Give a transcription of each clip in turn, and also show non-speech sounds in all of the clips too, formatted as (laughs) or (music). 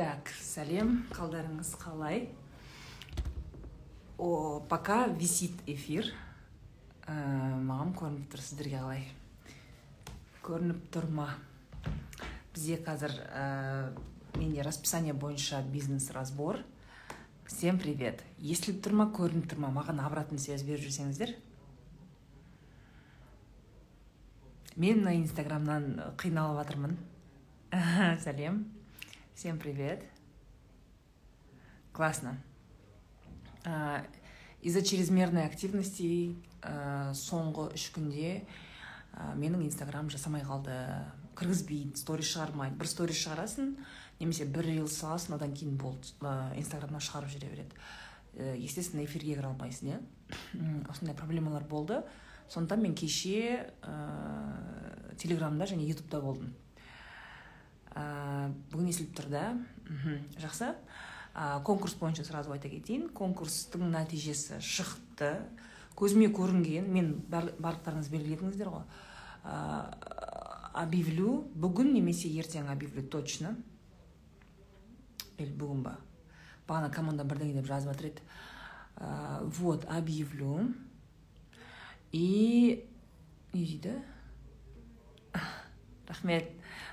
так сәлем қалдарыңыз қалай? О пока висит эфир. Ә, маған көрініп тұр сіздерге қалай? Көрініп тұр ма? Бізде қазір ә, менде расписание бойынша бизнес разбор всем привет. Естіліп тұр ма көрініп тұр ма? Маған обратный связь беріп жүрсеңіздер. Мен мына инстаграмнан қиналып жатырмын (laughs) сәлем. Всем привет. Классно. Из-за чрезмерной активности соңғы үш күнде менің инстаграм жасамай қалды. Кіргізбейді сторис шығармайды бір сторис шығарасың немесе бір рилс саласың одан кейін болды инстаграмнан шығарып жүре береді. Ә, естественно эфирге кіре алмайсың иә? Осындай проблемалар болды. Сондықтан мен кеше ә, телеграмда және ютубта болдым. Ә, бүгін естіліп тұр да жақсы. Ә, конкурс бойынша сразу айта кетейін. Конкурстың нәтижесі шықты. Көзіме көрінген мен барлықтарыңыз белгіледіңіздер ғой. Ә, объявлю. Бүгін немесе ертең объявлю точно. Или бүгін ба? Бағана команда бірдеңе деп жазып жатыр еді. Ә, вот объявлю. И не дейді? (laughs) Рахмет.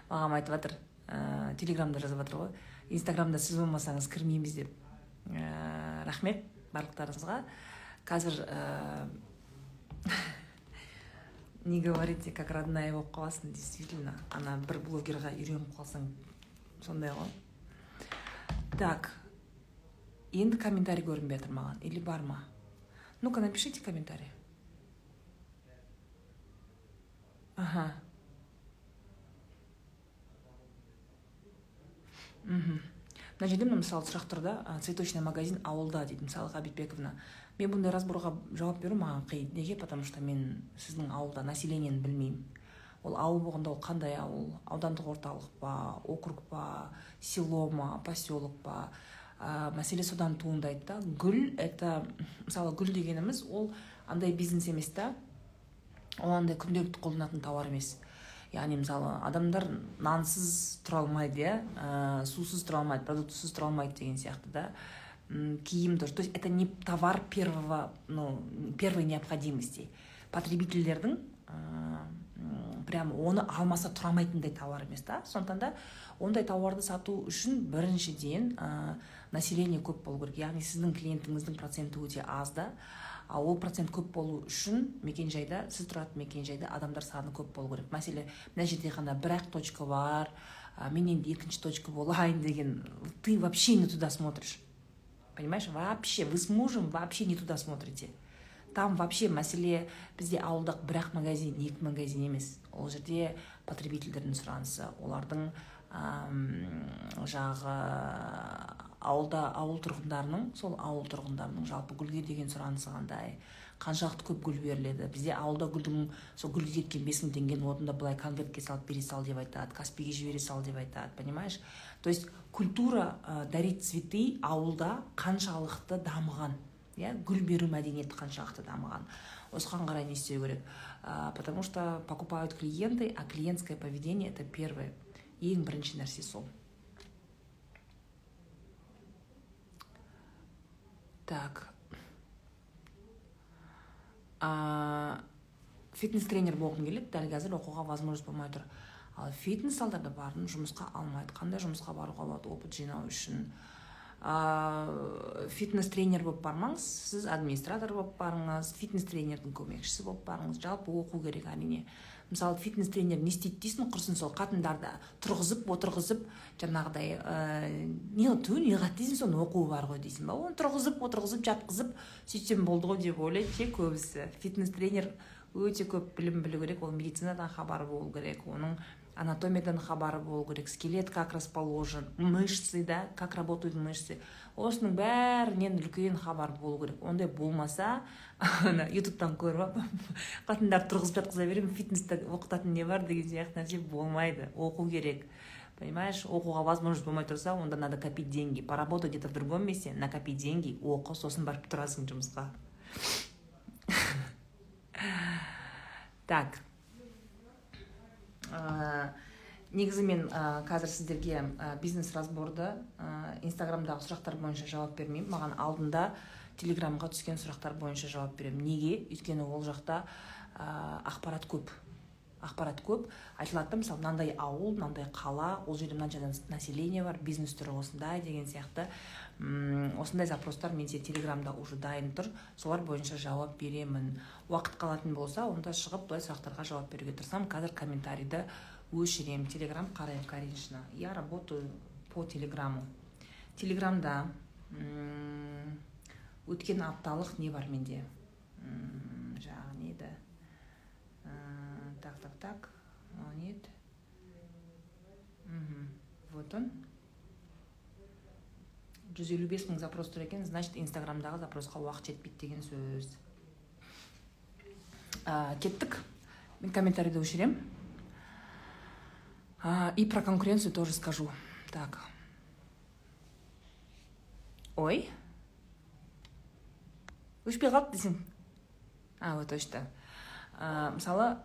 Маған айтып жатыр. Ә, телеграмда жазып жатыр ғой. Инстаграмда сіз болмасаңыз кірмейміз деп. Ә, рахмет барлықтарыңызға. Қазір ә, (laughs) не говорите как родная болып қаласың действительно. Ана бір блогерға үйреніп қалсаң сондай ғой. Так енді комментарий көрінбей жатыр маған. Или бар ма? Ну ка напишите комментарий. Ага. Мхм мына жерде мына мысалы сұрақ тұр да цветочный магазин ауылда дейді мысалы ғабитбековна мен бұндай разборға жауап беру маған қиын. Неге? Потому что мен сіздің ауылда населениені білмеймін. Ол ауыл болғанда ол қандай ауыл? Аудандық орталық па округ па село ма поселок па? Ә, мәселе содан туындайды да. Гүл это мысалы гүл дегеніміз ол андай бизнес емес та. Ол андай күнделікті қолданатын тауар емес. Яғни мысалы адамдар нансыз тұра алмайды иә? Ә, сусыз тұра алмайды продуктысыз тұра алмайды деген сияқты да. Киім тоже. То есть это не товар первого ну первой необходимости. Потребительдердің ә, прям оны алмаса тұра алмайтындай товар емес та. Сондықтан да ондай тауарды сату үшін біріншіден ә, население көп болу керек. Яғни сіздің клиентіңіздің проценті өте аз да. Ал ол процент көп болу үшін мекенжайда сіз тұратын мекенжайда адамдар саны көп болу керек. Мәселе мына жерде ғана бір ақ точка бар а, мен енді екінші точка болайын деген ты вообще не туда смотришь. Понимаешь? Вообще вы с мужем вообще не туда смотрите. Там вообще мәселе бізде ауылда бір ақ магазин екі магазин емес. Ол жерде потребительдердің сұранысы олардың жағы ауылда ауыл тұрғындарының сол ауыл тұрғындарының жалпы гүлге деген сұранысы қандай? Қаншалықты көп гүл беріледі? Бізде ауылда гүлдің сол гүлге кеткен бес мың теңгені одан былай конвертке салып бере сал деп айтады каспиге жібере сал деп айтады понимаешь? То есть культура ә, дарить цветы ауылда қаншалықты дамыған иә? Гүл беру мәдениеті қаншалықты дамыған. Осыған қарай не істеу керек? Ә, потому что покупают клиенты а клиентское поведение это первое ең бірінші нәрсе сол. Так. А, фитнес тренер болғым келеді дәл қазір оқуға возможность болмай тұр. Ал фитнес залдарда бардым жұмысқа алмайды. Қандай жұмысқа баруға болады опыт жинау үшін. Ә, фитнес тренер болып бармаңыз сіз администратор болып барыңыз фитнес тренердің көмекшісі болып барыңыз. Жалпы оқу керек әрине. Мысалы фитнес тренер не істейді дейсің құрсын сол қатындарды тұрғызып отырғызып жаңағыдай ә, не неғылады дейсің соны оқуы бар ғой дейсің ба? Оны тұрғызып отырғызып жатқызып сөйтсем болды ғой деп ойлайды ше көбісі. Фитнес тренер өте көп білім білу керек ол медицинадан хабары болу керек оның анатомиядан хабары болу керек скелет как расположен мышцы да как работают мышцы. Осының бәрінен үлкен хабар болу керек. Ондай болмаса (laughs) ана ютубтан көріп алып (laughs) қатындарды тұрғызып жатқыза беремін фитнесте оқытатын не бар деген сияқты нәрсе болмайды. Оқу керек. Понимаешь оқуға возможность болмай тұрса онда надо копить деньги. Поработать где то в другом месте накопить деньги оқы сосын барып тұрасың жұмысқа. (laughs) Так. Негізі мен ә, қазір сіздерге ә, бизнес разборды ә, инстаграмдағы сұрақтар бойынша жауап бермеймін. Маған алдында телеграмға түскен сұрақтар бойынша жауап беремін. Неге? Өйткені ол жақта ә, ақпарат көп. Ақпарат көп. Айтылады да мысалы мынандай ауыл мынандай қала ол жерде мынанша население бар бизнес түрі осындай деген сияқты. М осындай запростар менде телеграмда уже дайын тұр. Солар бойынша жауап беремін. Уақыт қалатын болса онда шығып былай сұрақтарға жауап беруге тырысамын. Қазір комментарийді өшіремін телеграм қараймын конечно. Я работаю по телеграмму телеграмда өткен апталық не бар менде? Жаңағы не еді? Так так так. Еді вот он. Жүз елу бес мың запрос тұр екен значит инстаграмдағы запросқа уақыт жетпейді деген сөз. Кеттік. Мен комментарийді өшіремін а, и про конкуренцию тоже скажу. Так. Ой. Өшпей қалды десең а вот ә, мысалы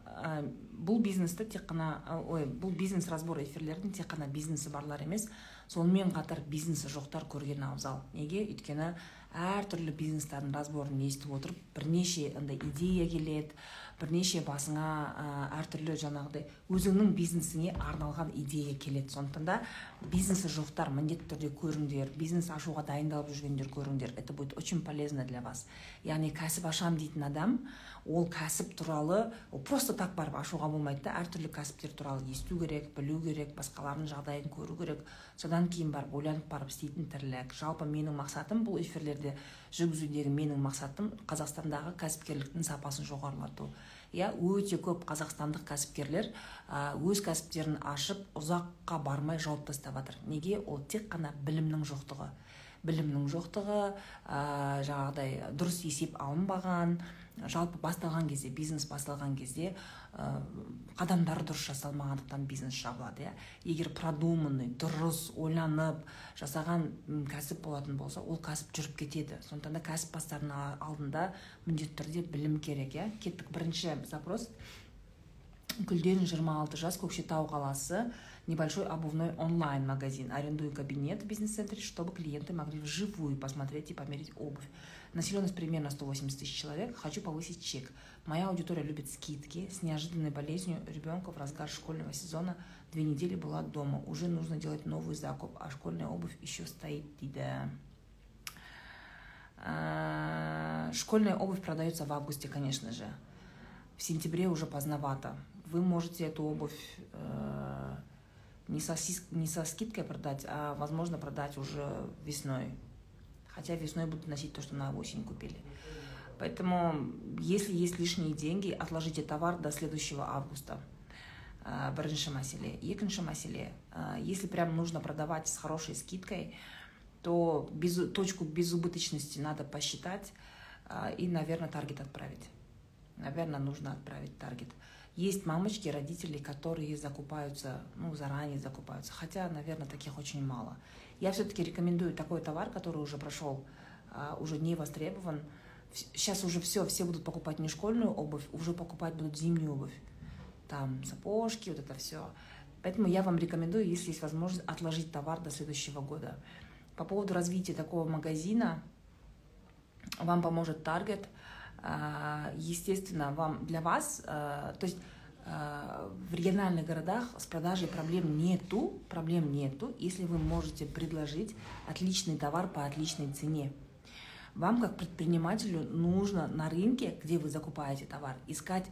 бұл бизнесті тек қана ой бұл бизнес разбор эфирлердің тек қана бизнесі барлар емес. Сонымен қатар бизнесі жоқтар көрген абзал. Неге? Өйткені әртүрлі бизнестердің разборын естіп отырып бірнеше андай идея келеді бірнеше басыңа ә, әртүрлі жаңағыдай өзіңнің бизнесіңе арналған идея келеді. Сондықтан да бизнесі жоқтар міндетті түрде көріңдер бизнес ашуға дайындалып жүргендер көріңдер. Это будет очень полезно для вас. Яғни кәсіп ашам дейтін адам ол кәсіп туралы ол просто так барып ашуға болмайды да әртүрлі кәсіптер туралы есту керек білу керек басқалардың жағдайын көру керек. Содан кейін барып ойланып барып істейтін тірлік. Жалпы менің мақсатым бұл эфирлерде жүргізудегі менің мақсатым қазақстандағы кәсіпкерліктің сапасын жоғарылату. Иә өте көп қазақстандық кәсіпкерлер өз кәсіптерін ашып ұзаққа бармай жауып тастап жатыр. Неге? Ол тек қана білімнің жоқтығы. Білімнің жоқтығы ә, жаңағыдай дұрыс есеп алынбаған жалпы басталған кезде бизнес басталған кезде қадамдары дұрыс жасалмағандықтан бизнес жабылады иә. Егер продуманный дұрыс ойланып жасаған кәсіп болатын болса ол кәсіп жүріп кетеді. Сондықтан да кәсіп бастардың алдында міндетті түрде білім керек иә. Кеттік бірінші запрос. Гүлден 26 жас көкшетау қаласы небольшой обувной онлайн магазин. Арендую кабинет в бизнес-центре чтобы клиенты могли вживую посмотреть и померить обувь. Населенность примерно 180 тысяч человек. Хочу повысить чек. Моя аудитория любит скидки. С неожиданной болезнью ребенка в разгар школьного сезона две недели была дома. Уже нужно делать новый закуп, а школьная обувь еще стоит. Да. А, школьная обувь продается в августе, конечно же. В сентябре уже поздновато. Вы можете эту обувь э, не, со, не со скидкой продать, а возможно продать уже весной. Хотя весной будут носить то, что на осень купили. Поэтому, если есть лишние деньги, отложите товар до следующего августа. бірінші мәселе екінші мәселе если прям нужно продавать с хорошей скидкой то без, точку безубыточности надо посчитать и наверное таргет отправить наверное нужно отправить таргет есть мамочки родители которые закупаются ну заранее закупаются хотя наверное таких очень мало я все-таки рекомендую такой товар, который уже прошел, а, уже не востребован. Сейчас уже все, все будут покупать не школьную обувь, уже покупать будут зимнюю обувь. Там сапожки, вот это все. Поэтому я вам рекомендую, если есть возможность, отложить товар до следующего года. По поводу развития такого магазина, вам поможет Target. А, естественно, вам для вас, а, то есть Э, в региональных городах с продажей проблем нету, проблем нету, если вы можете предложить отличный товар по отличной цене. Вам, как предпринимателю, нужно на рынке, где вы закупаете товар, искать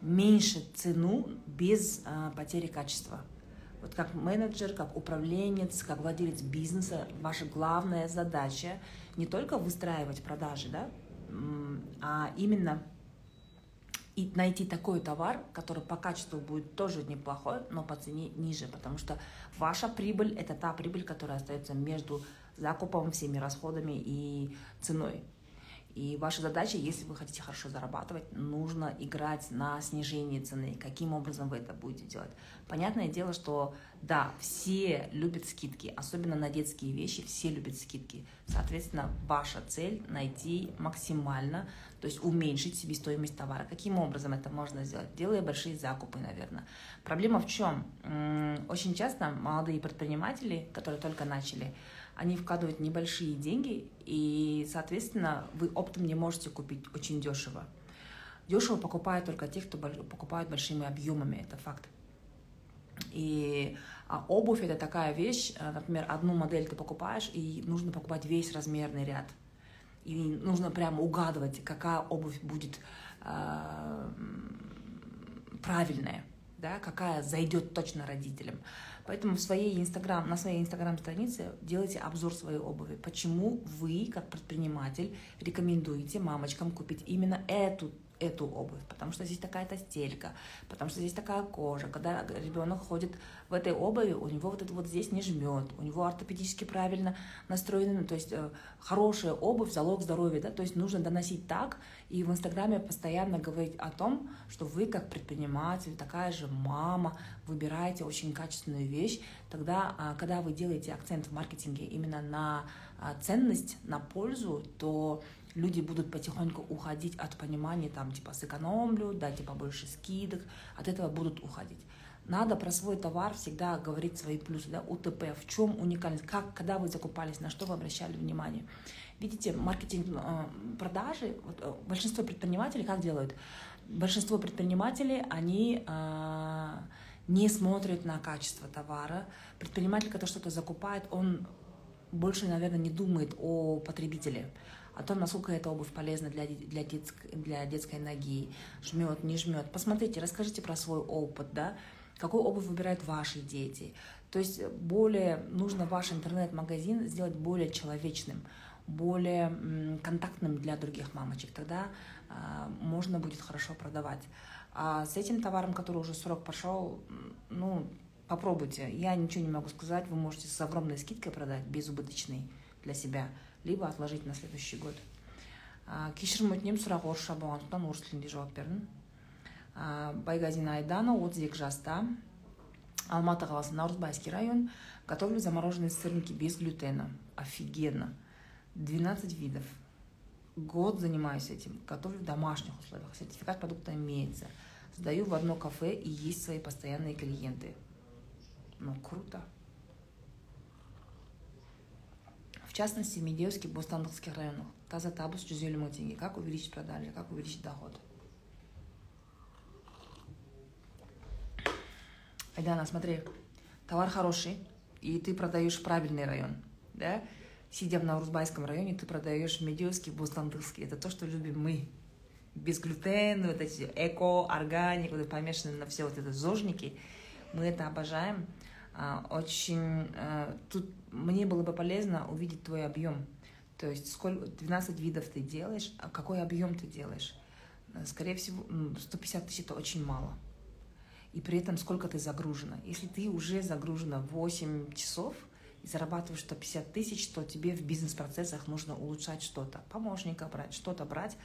меньше цену без а, потери качества. Вот как менеджер, как управленец, как владелец бизнеса, ваша главная задача не только выстраивать продажи, да, а именно и найти такой товар, который по качеству будет тоже неплохой, но по цене ниже, потому что ваша прибыль – это та прибыль, которая остается между закупом, всеми расходами и ценой. И ваша задача, если вы хотите хорошо зарабатывать, нужно играть на снижение цены. Каким образом вы это будете делать? Понятное дело, что да, все любят скидки, особенно на детские вещи, все любят скидки. Соответственно, ваша цель найти максимально, то есть уменьшить себестоимость товара. Каким образом это можно сделать? Делая большие закупы, наверное. Проблема в чем? Очень часто молодые предприниматели, которые только начали, они вкладывают небольшие деньги, и, соответственно, вы оптом не можете купить очень дешево. Дешево покупают только те, кто покупают большими объемами, это факт. И а обувь это такая вещь, э, например, одну модель ты покупаешь, и нужно покупать весь размерный ряд. И нужно прямо угадывать, какая обувь будет э, правильная, да, какая зайдет точно родителям. Поэтому в своей Инстаграм, на своей Инстаграм-странице делайте обзор своей обуви. Почему вы, как предприниматель, рекомендуете мамочкам купить именно эту эту обувь, потому что здесь такая-то стелька, потому что здесь такая кожа. Когда ребенок ходит в этой обуви, у него вот это вот здесь не жмет, у него ортопедически правильно настроены, то есть э, хорошая обувь, залог здоровья, да, то есть нужно доносить так, и в Инстаграме постоянно говорить о том, что вы как предприниматель, такая же мама, выбираете очень качественную вещь, тогда, а, когда вы делаете акцент в маркетинге именно на а, ценность, на пользу, то люди будут потихоньку уходить от понимания, там, типа, сэкономлю, дайте побольше скидок, от этого будут уходить. Надо про свой товар всегда говорить свои плюсы, да, УТП, в чем уникальность, как, когда вы закупались, на что вы обращали внимание. Видите, маркетинг, э, продажи, вот, э, большинство предпринимателей как делают? Большинство предпринимателей, они э, не смотрят на качество товара. Предприниматель, который что-то закупает, он больше, наверное, не думает о потребителе о том, насколько эта обувь полезна для, для, детской, для детской ноги, жмет, не жмет. Посмотрите, расскажите про свой опыт, да, какую обувь выбирают ваши дети. То есть более нужно ваш интернет-магазин сделать более человечным, более контактным для других мамочек. Тогда э, можно будет хорошо продавать. А с этим товаром, который уже срок пошел, ну, попробуйте. Я ничего не могу сказать. Вы можете с огромной скидкой продать, безубыточный для себя либо отложить на следующий год кешірім өтінемін сұрақ орысша болғандықтан орыс тілінде жауап бердім байгазина айдана отыз екі жаста алматы қаласы наурызбайский район готовлю замороженные сырники без глютена офигенно 12 видов год занимаюсь этим готовлю в домашних условиях сертификат продукта имеется сдаю в одно кафе и есть свои постоянные клиенты ну круто В частности в медеевских бостандықских районах таза жүз елу мың теңге как увеличить продажи как увеличить доход Айдана, смотри, товар хороший, и ты продаешь правильный район, да? Сидя в Наурузбайском районе, ты продаешь в Медиевский, Бустандылский. Это то, что любим мы. Без глютена, вот эти эко, органик, вот помешаны на все вот это зожники. Мы это обожаем. А, очень а, тут мне было бы полезно увидеть твой объем. То есть сколько 12 видов ты делаешь, а какой объем ты делаешь. Скорее всего, 150 тысяч это очень мало. И при этом сколько ты загружена. Если ты уже загружена 8 часов и зарабатываешь 150 тысяч, то тебе в бизнес-процессах нужно улучшать что-то. Помощника брать, что-то брать,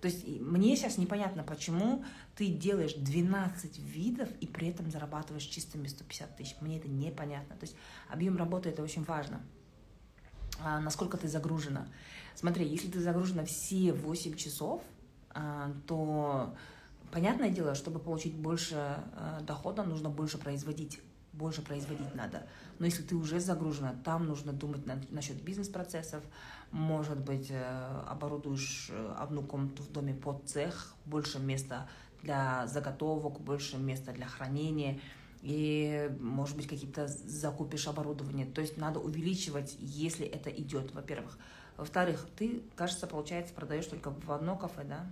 то есть мне сейчас непонятно, почему ты делаешь 12 видов и при этом зарабатываешь чистыми 150 тысяч. Мне это непонятно. То есть объем работы это очень важно. А, насколько ты загружена. Смотри, если ты загружена все 8 часов, а, то понятное дело, чтобы получить больше а, дохода, нужно больше производить больше производить надо. Но если ты уже загружена, там нужно думать на, насчет бизнес-процессов. Может быть, э, оборудуешь э, одну комнату в доме под цех, больше места для заготовок, больше места для хранения. И, может быть, какие-то закупишь оборудование. То есть надо увеличивать, если это идет, во-первых. Во-вторых, ты, кажется, получается, продаешь только в одно кафе, да?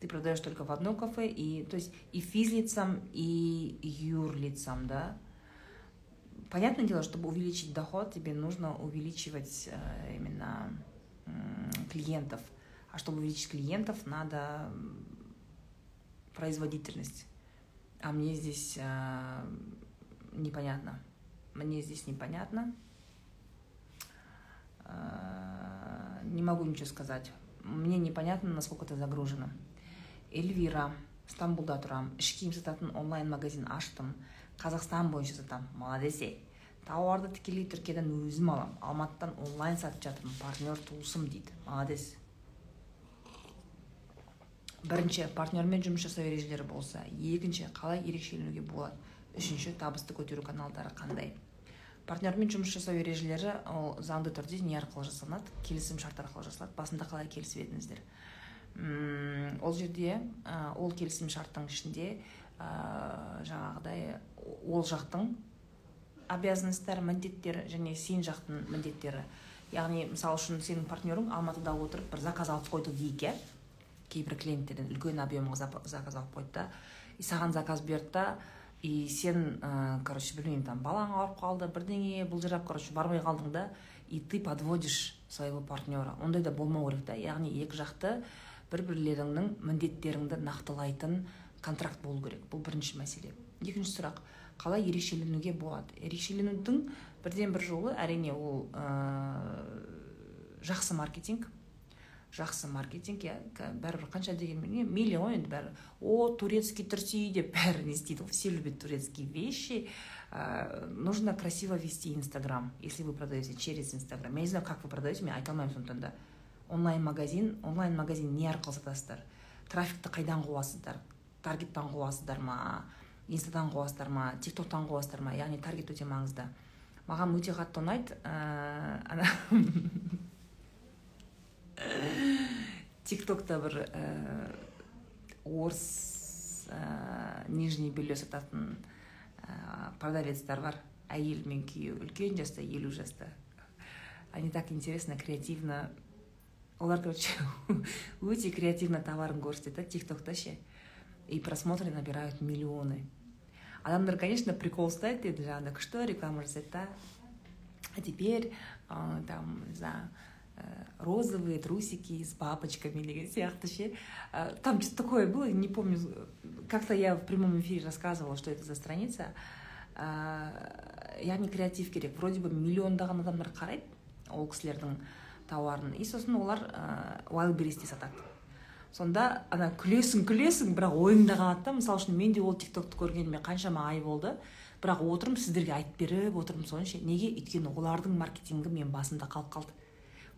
ты продаешь только в одно кафе, и, то есть и физлицам, и юрлицам, да. Понятное дело, чтобы увеличить доход, тебе нужно увеличивать э, именно клиентов. А чтобы увеличить клиентов, надо производительность. А мне здесь э, непонятно. Мне здесь непонятно. Э, не могу ничего сказать мне непонятно насколько это загружено эльвира стамбулда тұрамын іш киім сататын онлайн магазин аштым қазақстан бойынша сатамын молодец ей тауарды тікелей түркиядан өзім аламын алматыдан онлайн сатып жатырмын партнер туысым дейді молодец бірінші партнермен жұмыс жасау ережелері болса. Екінші қалай ерекшеленуге болады. Үшінші табысты көтеру каналдары қандай. Партнермен жұмыс жасау ережелері ол заңды түрде не арқылы жасалынады? Келісім шарт арқылы жасалады. Басында қалай келісіп едіңіздер? Ол жерде ол келісім шарттың ішінде ә, жаңағыдай ол жақтың обязанностьтары міндеттері және сен жақтың міндеттері. Яғни мысалы үшін сенің партнерің алматыда отырып бір заказ алып қойды дейік иә кейбір клиенттерден үлкен объемға заказ алып қойды да. И саған заказ берді да и сен ә, короче білмеймін там балаң ауырып қалды бірдеңе бұлжырап короче бармай қалдың да и ты подводишь своего партнера. Ондай да болмау керек та. Яғни екі жақты бір бірлеріңнің міндеттеріңді нақтылайтын контракт болу керек. Бұл бірінші мәселе. Екінші сұрақ. Қалай ерекшеленуге болады? Ерекшеленудің бірден бір жолы әрине ол ә, жақсы маркетинг. Жақсы маркетинг иә. Бәрібір қанша дегенмен мейлі ғой енді бәрі. О турецкий турси деп бәрі не істейді ғой. Все любят турецкие вещи. Ә, нужно красиво вести инстаграм если вы продаете через инстаграм. Я не знаю как вы продаете мен айта алмаймын сондықтан да онлайн магазин онлайн магазин не арқылы сатасыздар. Трафикті қайдан қуасыздар? Таргеттан қуасыздар ма инстадан қуасыздар ма тик токтан қуасыздар ма? Яғни таргет өте маңызды. Маған өте қатты ұнайды ә, ана тик токта бір ә, орыс ә, нижний белье сататын продавецтар бар. Әйел мен күйеуі үлкен жаста елу жаста. Они так интересно креативно. Олар короче (laughs) өте креативно товарын көрсетеді да тик токта ше. И просмотры набирают миллионы. Адамдар конечно прикол ұстайды енді жаңағыдай күшті реклама жасайды да а теперь ә, там не знаю э, розовые трусики с бабочками деген сияқты ше там что то такое было не помню как то я в прямом эфире рассказывала что это за страница. Яғни креатив керек вроде бы миллиондаған адамдар қарайды ол кісілердің тауарын. И сосын олар ә, wildberriesте сатады сонда ана күлесің күлесің бірақ ойыңда қалады да. Мысалы үшін мен де ол тик токты көргеніме қаншама ай болды. Бірақ отырмын сіздерге айтып беріп отырмын соны ше неге? Өйткені олардың маркетингі мен басымда қалып қалды.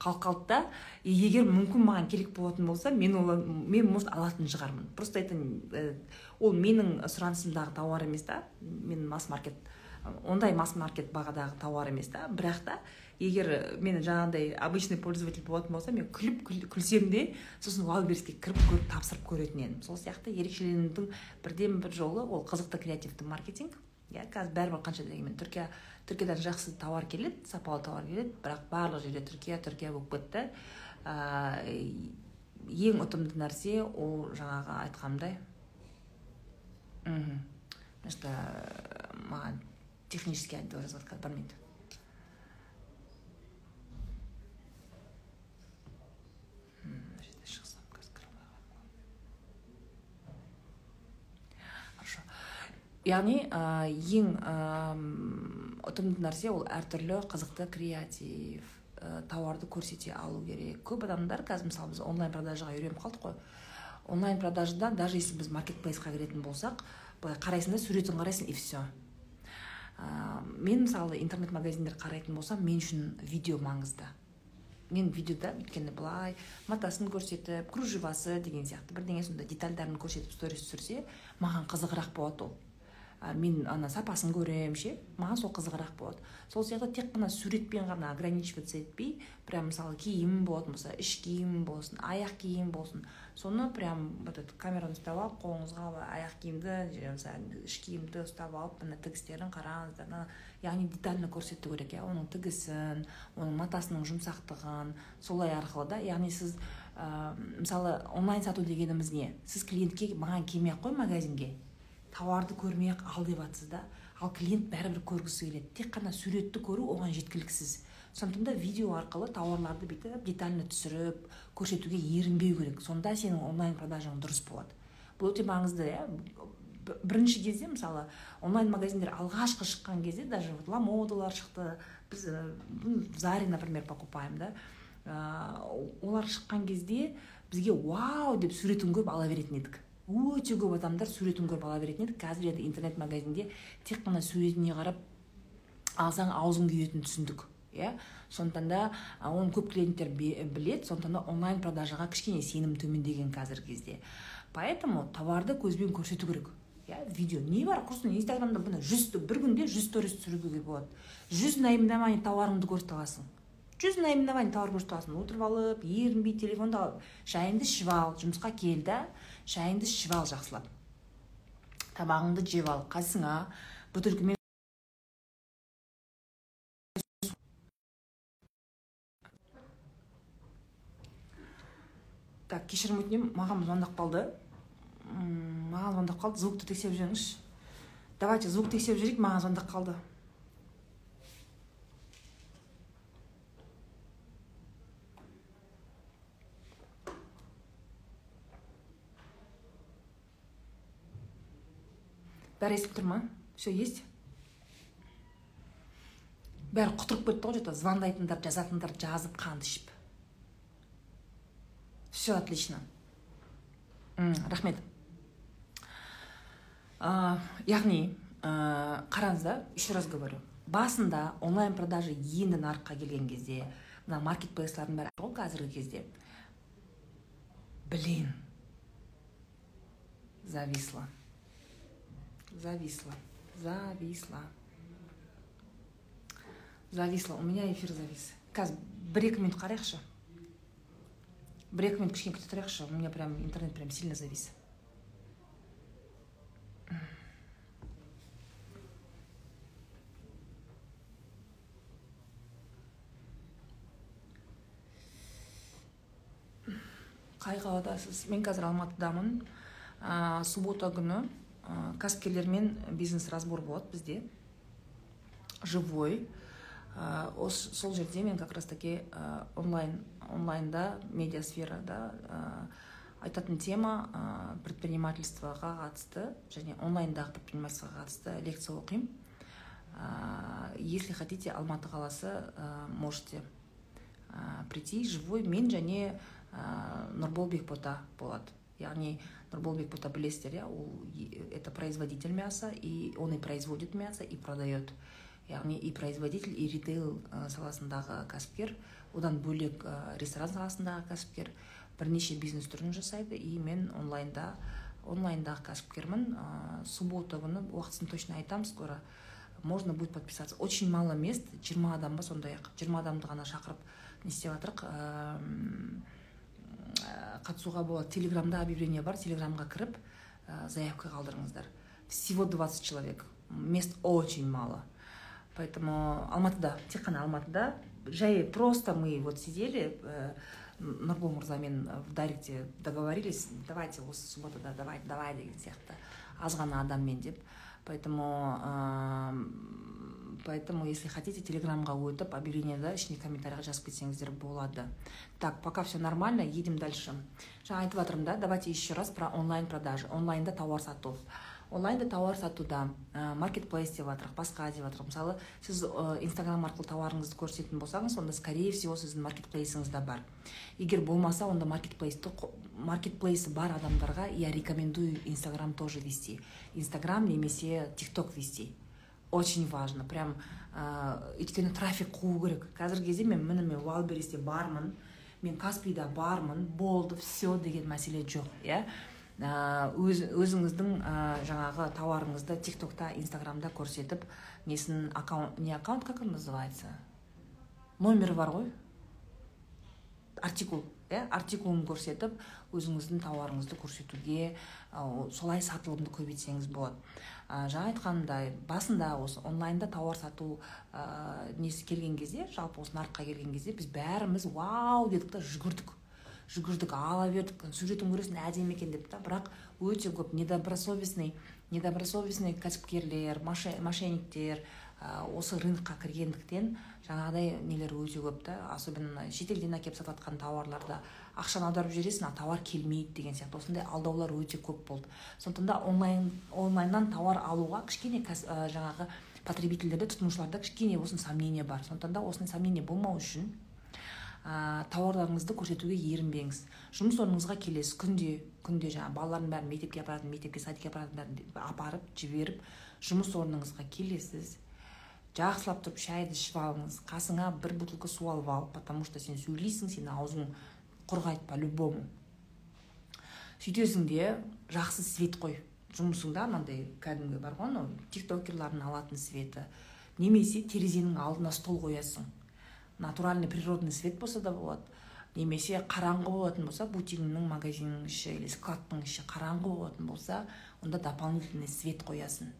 Қалып қалды да егер мүмкін маған керек болатын болса мен ол мен может алатын шығармын. Просто это э, ол менің сұранысымдағы тауар емес та. Мен масс маркет ондай масс маркет бағадағы тауар емес та. Бірақ та егер мен жаңағыдай обычный пользователь болатын болса мен күліп күлсем де сосын валберске кіріп көріп тапсырып көретін едім. Сол сияқты ерекшеленудің бірден бір жолы ол қызықты креативті маркетинг. Иә қазір бәрібір қанша дегенмен түркия түркиядан жақсы тауар келеді сапалы тауар келеді бірақ барлық жерде түркия түркия болып кетті. Ә, ең ұтымды нәрсе ол жаңағы айтқанымдай мхм. Что маған технический отдел жазып жатқан білмейді яғни ә, ең ұтымды нәрсе ол әртүрлі қызықты креатив ә, тауарды көрсете алу керек. Көп адамдар қазір мысалы біз онлайн продажаға үйреніп қалдық қой. Онлайн продажада даже если біз маркетплейсқа кіретін болсақ былай қарайсың да суретін қарайсың и все ә, мен мысалы интернет магазиндер қарайтын болсам мен үшін видео маңызды. Мен видеода өйткені былай матасын көрсетіп кружевасы деген сияқты бірдеңе сондай детальдарын көрсетіп сторис түсірсе маған қызығырақ болады ол. Мен ана сапасын көремін ше? Маған сол қызығырақ болады. Сол сияқты тек қана суретпен ғана ограничиваться етпей прям мысалы киім болатын болса іш киім болсын аяқ киім болсын. Соны прям вот этот камераны ұстап алып қолыңызға аяқ киімді іш киімді ұстап алып мына тігістерін қараңыздар яғни детально көрсету керек иә. Оның тігісін оның матасының жұмсақтығын солай арқылы да яғни сіз ә, мысалы онлайн сату дегеніміз не? Сіз клиентке маған келмей ақ қой магазинге? Тауарды көрмей ақ ал деп жатсыз да. Ал клиент бәрібір көргісі келеді. Тек қана суретті көру оған жеткіліксіз. Сондықтан да видео арқылы тауарларды бүйтіп детально түсіріп көрсетуге ерінбеу керек. Сонда сенің онлайн продажаң дұрыс болады. Бұл өте маңызды иә. Бірінші кезде мысалы онлайн магазиндер алғашқы шыққан кезде даже ламодалар шықты. Біз заре например покупаем да. Олар шыққан кезде бізге вау! деп суретін көріп ала беретін едік. Өте көп адамдар суретін көріп ала беретін еді. Қазір енді интернет магазинде тек қана суретіне қарап алсаң аузың күйетінін түсіндік иә? Сондықтан да оны көп клиенттер білет, сондықтан да онлайн продажаға кішкене сенім төмендеген қазіргі кезде. Поэтому товарды көзбен көрсету керек иә? Видео не бар? Құрсын инстаграмда бұны жүз бір күнде жүз сторис түсіруге болады. Жүз наименование товарыңды көрсете аласың. Жүз наименование товар көрсете аласың. Отырып алып ерінбей телефонды алып шайыңды ішіп ал жұмысқа кел да. Шайыңды ішіп ал жақсылап. Тамағыңды жеп ал. Қасыңа бөтелкемен так кешірім өтінемін маған звондап қалды. Маған звондап қалды. Звукты тексеріп жіберіңізші давайте звук тексеріп жіберейік маған звондап қалды. Бәрі естіп тұр ма? Все есть? Бәрі құтырып кетті ғой где звондайтындар жазатындар жазып қанды ішіп. Все отлично. Рахмет. Яғни ә, қараңыз да еще раз говорю. Басында онлайн продажа енді нарыққа келген кезде мына маркетплейстардың бәрі ғой қазіргі кезде. Блин. Зависла зависла. Зависла. Зависла. У меня эфир завис. Қазір бір екі минут қарайықшы бір екі минут кішкене күте тұрайықшы у меня прям интернет прям сильно завис. Қай қаладасыз мен қазір алматыдамын. Ә, суббота күні. Кәсіпкерлермен бизнес разбор болады бізде. Живой. Ә, осы сол жерде мен как раз таки ә, онлайн онлайнда медиасферада ә, айтатын тема предпринимательствоға қатысты және онлайндағы предпринимательствоға қатысты лекция оқимын. Если хотите алматы қаласы можете прийти. Живой мен және нұрбол бекбота болады яғни нұрбол бекбота білесіздер иә ол это производитель мяса и он и производит мясо и продает. Яғни и производитель и ритейл саласындағы кәсіпкер одан бөлек ресторан саласындағы кәсіпкер бірнеше бизнес түрін жасайды и мен онлайнда онлайндағы кәсіпкермін ә, суббота күні уақытысын точно айтамын скоро можно будет подписаться. Очень мало мест жиырма адам ба сондай ақ жиырма адамды ғана шақырып не істеп жатырмық қатысуға болады. Телеграмда объявление бар телеграмға кіріп ә, заявка қалдырыңыздар. Всего 20 человек. Мест очень мало. Поэтому алматыда тек қана алматыда жай просто мы вот сидели ә, нұрбол мырзамен в дайректе договорились давайте осы субботада давай давай деген сияқты. Аз ғана адаммен деп. Поэтому поэтому если хотите телеграмға өтіп объявлениеда ішіне комментарийға жазып кетсеңіздер болады так пока все нормально едем дальше. Жаңа айтып жатырмын да давайте еще раз про онлайн продажи онлайнда тауар сату. Онлайнда тауар сатуда ә, маркетплейс деп жатырмық басқа деп жатырмық мысалы сіз ә, инстаграм арқылы тауарыңызды көрсететін болсаңыз онда скорее всего сіздің маркетплейсіңіз да бар. Егер болмаса онда маркетплейсті маркетплейсі бар адамдарға я рекомендую инстаграм тоже вести. Инстаграм немесе тикток вести. Очень важно. Прям ә, өйткені трафик қуу керек қазіргі кезде мен міне мен валберисте бармын. Мен каспида бармын. Болды все деген мәселе жоқ иә. Өз, өзіңіздің ә, жаңағы тауарыңызды тик токта инстаграмда көрсетіп несін аккаунт не аккаунт как он называется? Номері бар ғой. Артикул иә артикулын көрсетіп өзіңіздің тауарыңызды көрсетуге солай сатылымды көбейтсеңіз болады. Ә, жаңа айтқанымдай басында осы онлайнда тауар сату ә, несі келген кезде жалпы осы нарыққа келген кезде біз бәріміз вау! дедік та жүгірдік. Жүгірдік ала бердік. Сюжетін көресің әдемі екен деп та. Бірақ өте көп недобросовестный недобросовестный кәсіпкерлер мошенниктер осы рынокқа кіргендіктен жаңағыдай нелер өте көп та особенно шетелден әкеліп сатып жатқан тауарларды ақшаны аударып жібересің а товар келмейді деген сияқты. Осындай алдаулар өте көп болды. Сондықтан да онлайн онлайннан товар алуға кішкене кәс, ә, жаңағы потребительдерде тұтынушыларда кішкене осындай сомнение бар. Сондықтан да осындай сомнение болмау үшін ә, тауарларыңызды көрсетуге ерінбеңіз. Жұмыс орныңызға келесіз күнде күнде жаңағы балалардың бәрін мектепке апаратын мектепке садикке апаратын бәрін апарып жіберіп жұмыс орныңызға келесіз. Жақсылап тұрып шайды ішіп алыңыз. Қасыңа бір бутылка су алып ал потому что сен сөйлейсің сенің аузың құрғайды по любому. Сөйтесің де жақсы свет қой. Жұмысыңда мынандай кәдімгі бар ғой анау тиктокерлардың алатын светі. Немесе терезенің алдына стол қоясың. Натуральный природный свет болса да болады. Немесе қараңғы болатын болса бутигіңнің магазиннің іші или складтың іші қараңғы болатын болса онда дополнительный свет қоясың.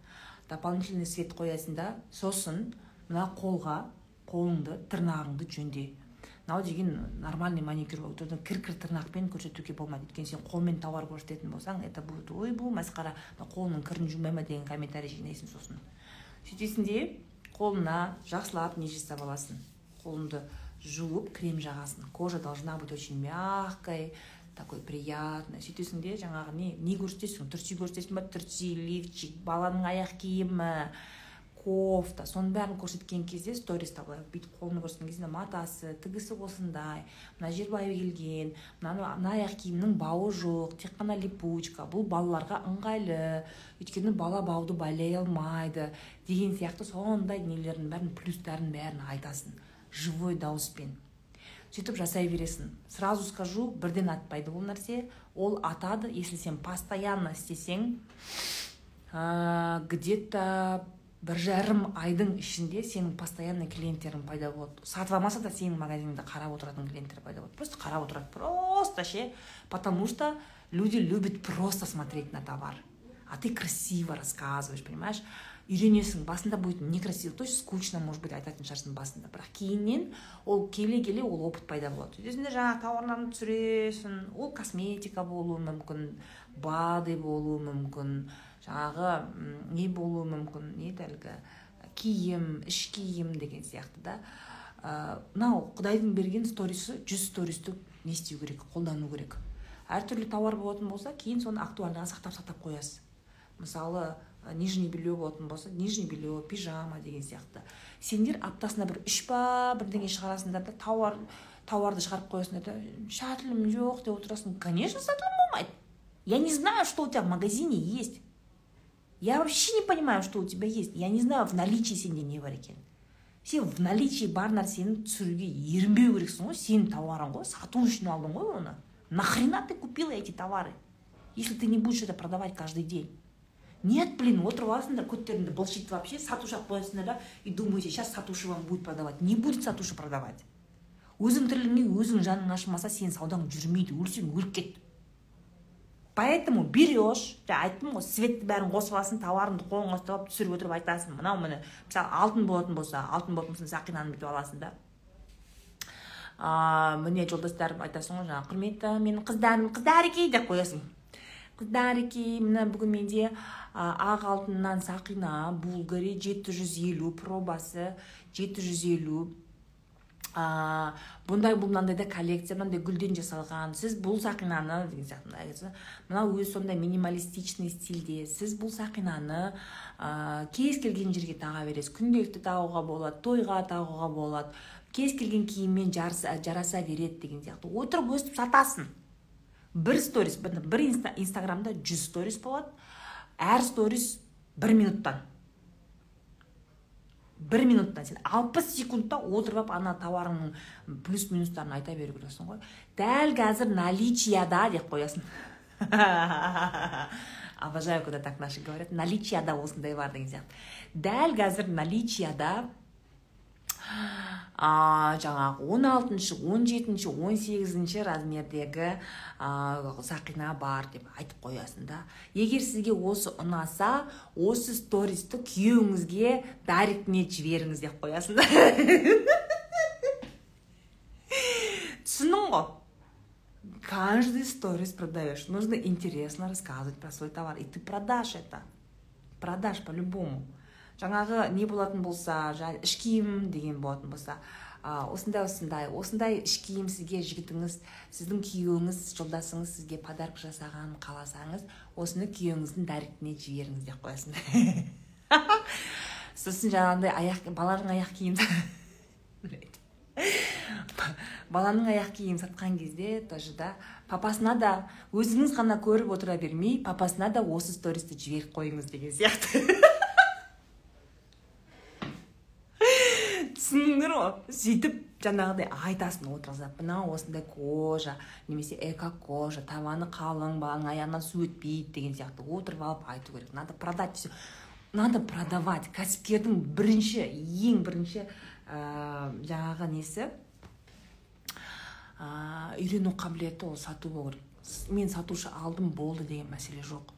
Дополнительный свет қоясың да сосын мына қолға қолыңды тырнағыңды жөнде. Мынау деген нормальный маникюр кір кір тырнақпен көрсетуге болмайды. Өйткені сен қолмен товар көрсететін болсаң это будет ойбу масқара қолының кірін жумай ма? деген комментарий жинайсың сосын. Сөйтесің де қолына жақсылап не жасап аласың? Қолыңды жуып крем жағасың. Кожа должна быть очень мягкой такой приятный. Сөйтесің де жаңағы не не көрсетесің? Түрси көрсетесің ба? Түрси лифчик баланың аяқ киімі кофта. Соның бәрін көрсеткен кезде сториста былай бүйтіп қолын көрсеткен кезде матасы тігісі осындай мына жер былай келген мына мына аяқ киімнің бауы жоқ тек қана липучка. Бұл балаларға ыңғайлы. Өйткені бала бауды байлай алмайды деген сияқты сондай нелердің бәрін плюстарын бәрін айтасың. Живой дауыспен. Сөйтіп жасай бересің. Сразу скажу бірден атпайды бұл нәрсе. Ол атады если сен постоянно істесең ә, где то бір жарым айдың ішінде сенің постоянный клиенттерің пайда болады. Сатып алмаса да сенің магазиніңді қарап отыратын клиенттер пайда болады. Просто қарап отырады просто ше. Потому что люди любят просто смотреть на товар. А ты красиво рассказываешь понимаешь? Үйренесің басында будет некрасиво. То есть скучно может быть айтатын шығарсың басында. Бірақ кейіннен ол келе келе ол опыт пайда болады. Сөйтесің жаңағы тауарларыңды түсіресің ол косметика болуы мүмкін бады болуы мүмкін жаңағы не болуы мүмкін не еді әлгі? Киім іш киім деген сияқты да. Мынау құдайдың берген сторисы жүз стористі не істеу керек қолдану керек. Әртүрлі тауар болатын болса кейін соны актуальныйға сақтап сақтап қоясыз мысалы нижний белье болатын болса нижний белье пижама деген сияқты. Сендер аптасына бір үш па бірдеңе шығарасыңдар да тауар тауарды шығарып қоясыңдар да шәтілім жоқ деп отырасың. Конечно сатылым болмайды. Я не знаю что у тебя в магазине есть. Я вообще не понимаю что у тебя есть. Я не знаю в наличии сенде не бар екенін сен в наличии бар нәрсені түсіруге ерінбеу керексің ғой. Сенің тауарың ғой. Сату үшін алдың ғой оны. Нахрена ты купила эти товары? Если ты не будешь это продавать каждый день. Нет блин отырып аласыңдар көттеріңді былшитып вообще сатушы алып қоясыңдар да? И думаете сейчас сатушы вам будет продавать не будет сатушы продавать. Өзің тірлігіңе өзің жаның ашымаса сенің саудаң жүрмейді өлсең өліп кет. Поэтому берешь жаңа айттым ғой светті бәрін қосып аласың товарыңды қолыңа ұстап алып түсіріп отырып айтасың. Мынау міне мысалы алтын болатын болса алтын болатын болса сақинаны бүйтіп аласың да. Міне жолдастарым айтасың ғой жаңағы құрметті менің қыздарым қыздарики деп қоясың. Қыздарики міне бүгін менде ақ алтыннан сақина булгари 750 пробасы 750 ә, бұндай бұл мынандай да коллекция мынандай гүлден жасалған. Сіз бұл сақинаны деген сияқты мынау өзі сондай минималистичный стильде сіз бұл сақинаны ә, кез келген жерге таға бересіз. Күнделікті тағуға болады тойға тағуға болады. Кез келген киіммен жараса береді деген сияқты. Отырып өстіп сатасың. Бір сторис бір инстаграмда жүз сторис болады. Әр сторис бір минуттан. Бір минуттан. Сен алпыс секундта отырып алып ана товарыңның плюс минустарын айта беру керексің ғой. Дәл қазір наличияда деп қоясың. (laughs) Обожаю когда так наши говорят. Наличияда осындай бар деген сияқты. Дәл қазір наличияда (gasps) а, жаңағы он алтыншы он жетінші он сегізінші размердегі ә, сақина бар деп айтып қоясың да. Егер сізге осы ұнаса осы стористі күйеуіңізге дариктіне жіберіңіз деп қоясың да. (laughs) Түсіндің ғой. Каждый сторис продаешь. Нужно интересно рассказывать про свой товар. И ты продашь это. Продашь по любому жаңағы не болатын болса іш киім деген болатын болса ә, осындай осындай осындай іш киім сізге жігітіңіз сіздің күйеуіңіз жолдасыңыз сізге подарок жасағанын қаласаңыз осыны күйеуіңіздің дәрігіне жіберіңіз деп қоясың. (laughs) Сосын жаңағындай аяқ баланың аяқ киімін (laughs) баланың аяқ киімін сатқан кезде тоже да папасына да өзіңіз ғана көріп отыра бермей папасына да осы стористі жіберіп қойыңыз деген сияқты. (laughs) ғой сөйтіп жаңағыдай айтасың отырғызып мына осындай кожа немесе эко кожа табаны қалың баланың аяғынан су өтпейді деген сияқты. Отырып алып айту керек. Надо продать все надо продавать. Кәсіпкердің бірінші ең бірінші ә, жаңағы несі? Ә, үйрену қабілеті ол сату болу керек мен сатушы алдым болды деген мәселе жоқ.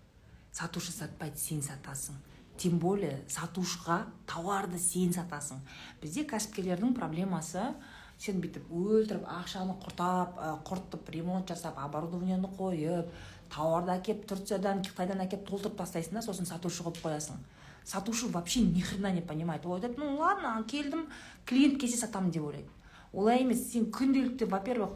Сатушы сатпайды сен сатасың. Тем более сатушыға тауарды сен сатасың. Бізде кәсіпкерлердің проблемасы сен бүйтіп өлтіріп ақшаны құртап құртып ремонт жасап оборудованиені қойып тауарды әкеліп турциядан қытайдан әкеліп толтырып тастайсың да сосын сатушы қылып қоясың. Сатушы вообще ни хрена не понимает. Ол айтады ну ладно келдім клиент келсе сатамын деп ойлайды. Олай емес сен күнделікті во первых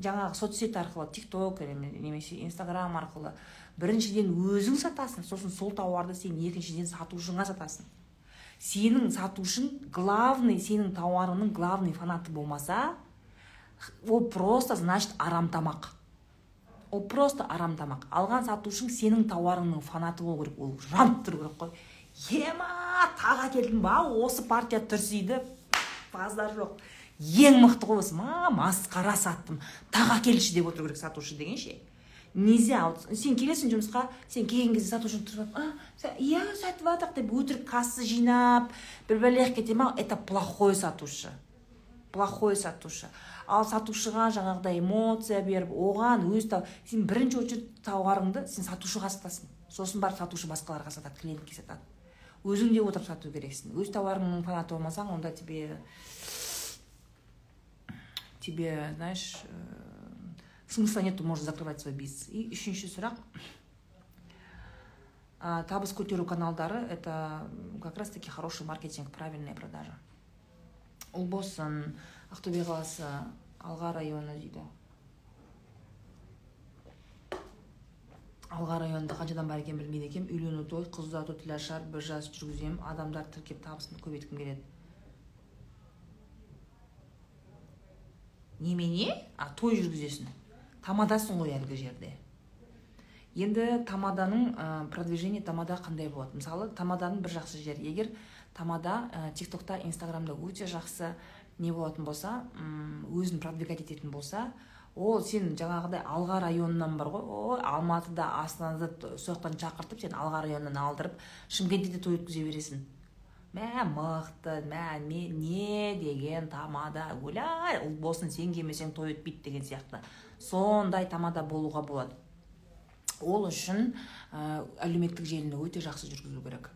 жаңағы соцсеть арқылы тик ток немесе инстаграм арқылы біріншіден өзің сатасың. Сосын сол тауарды сен екіншіден сатушыңа сатасың. Сенің сатушың главный сенің тауарыңның главный фанаты болмаса ол просто значит арам тамақ ол просто арам тамақ алған сатушың сенің тауарыңның фанаты болу керек. Ол жанып тұру керек қой. Ема тағы әкелдің ба? Осы партия түрсиді. Базар жоқ. Ең мықты ғой осы. Ма масқара саттым. Тағы әкелші деп отыру керек сатушы деген ше вот сен келесің жұмысқа сен келген кезде сатушы тұрып иә сатып жатырмық деп өтірік касса жинап бір бәлеғып кете ма это плохой сатушы. Плохой сатушы. Ал сатушыға жаңағыдай эмоция беріп оған өз тау сен бірінші очередь тауарыңды сен сатушыға сатасың. Сосын барып сатушы басқаларға сатады клиентке сатады. Өзің де отырып сату керексің. Өз тауарыңның фанаты болмасаң онда тебе тебе знаешь смысла нету можно закрывать свой бизнес. И үшінші сұрақ а, табыс көтеру каналдары это как раз таки хороший маркетинг правильная продажа. Ұлбосын ақтөбе қаласы алға районы дейді. Алға районында қанша бар екенін білмейді екенмін. Үйлену той қыз ұзату тілашар бір жас жүргіземін. Адамдар тіркеп табысын көбейткім келеді. Немене? А той жүргізесің. Тамадасың ғой әлгі жерде. Енді тамаданың ә, продвижение тамада қандай болады? Мысалы тамаданың бір жақсы жері. Егер тамада ә, тик токта инстаграмда өте жақсы не болатын болса өзін продвигать ететін болса ол сен жаңағыдай алға районынан бар ғой. Ой алматыда астанада сол жақтан шақыртып сен алға районынан алдырып шымкентте де той өткізе бересің. Мә мықты мә не деген тамада. Ойла ұл болсын сен келмесең той өтпейді деген сияқты. Сондай тамада болуға болады. Ол үшін ә, әлеуметтік желіні өте жақсы жүргізу керек.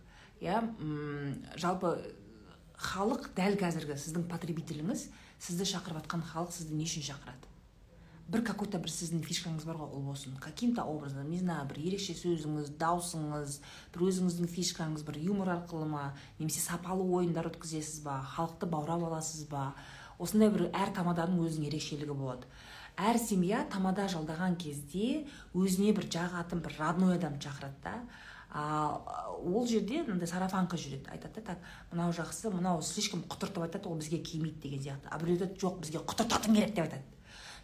Иә жалпы халық дәл қазіргі сіздің потребителіңіз сізді шақырып жатқан халық сізді не үшін шақырады? Бір какой то бір сіздің фишкаңыз бар ғой ол болсын. Каким то образом не знаю бір ерекше сөзіңіз даусыңыз бір өзіңіздің фишкаңыз бір юмор арқылы ма немесе сапалы ойындар өткізесіз ба халықты баурап аласыз ба? Осындай бір әр тамаданың өзінің ерекшелігі болады. Әр семья тамада жалдаған кезде өзіне бір жағатын бір родной адам шақырады да. А ол жерде мындай сарафанка жүреді. Айтады да так мынау жақсы мынау слишком құтыртып айтады ол бізге келмейді деген сияқты. А біреу айтады жоқ бізге құтыртатын керек деп айтады.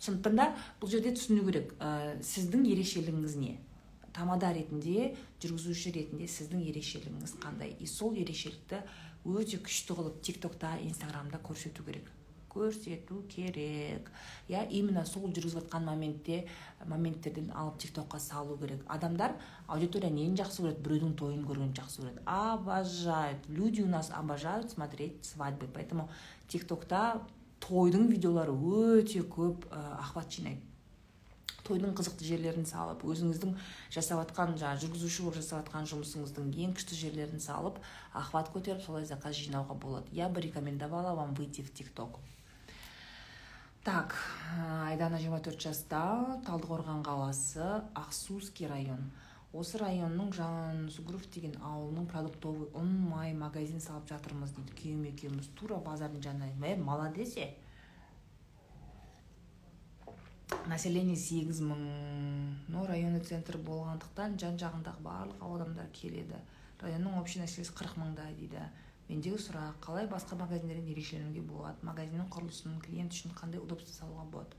Сондықтан да бұл жерде түсіну керек. Ә, сіздің ерекшелігіңіз не? Тамада ретінде жүргізуші ретінде сіздің ерекшелігіңіз қандай? И сол ерекшелікті өте күшті қылып тик токта инстаграмда көрсету керек. Көрсету керек. Иә именно сол жүргізіп жатқан моментте моменттерден алып тик токқа салу керек. Адамдар аудитория нені жақсы көреді? Біреудің тойын көргенді жақсы көреді. Обожают. Люди у нас обожают смотреть свадьбы. Поэтому тик токта тойдың видеолары өте көп охват жинайды. Тойдың қызықты жерлерін салып өзіңіздің жасап жатқан жаңағы жүргізуші болып жасап жатқан жұмысыңыздың ең күшті жерлерін салып охват көтеріп солай заказ жинауға болады. Я бы рекомендовала вам выйти в тик ток так айдана 24 жаста талдықорған қаласы ақсуский район. Осы районның жансугуров деген ауылының продуктовый ұн май магазин салып жатырмыз дейді. Күйеуім екеуміз тура базардың жанында е молодец е население сегіз мың. Но районный центр болғандықтан жан жағындағы барлық адамдар келеді. Районның общий населениесі қырық мыңдай дейді. Мендегі сұрақ қалай басқа магазиндерден ерекшеленуге болады? Магазиннің құрылысын клиент үшін қандай удобство салуға болады?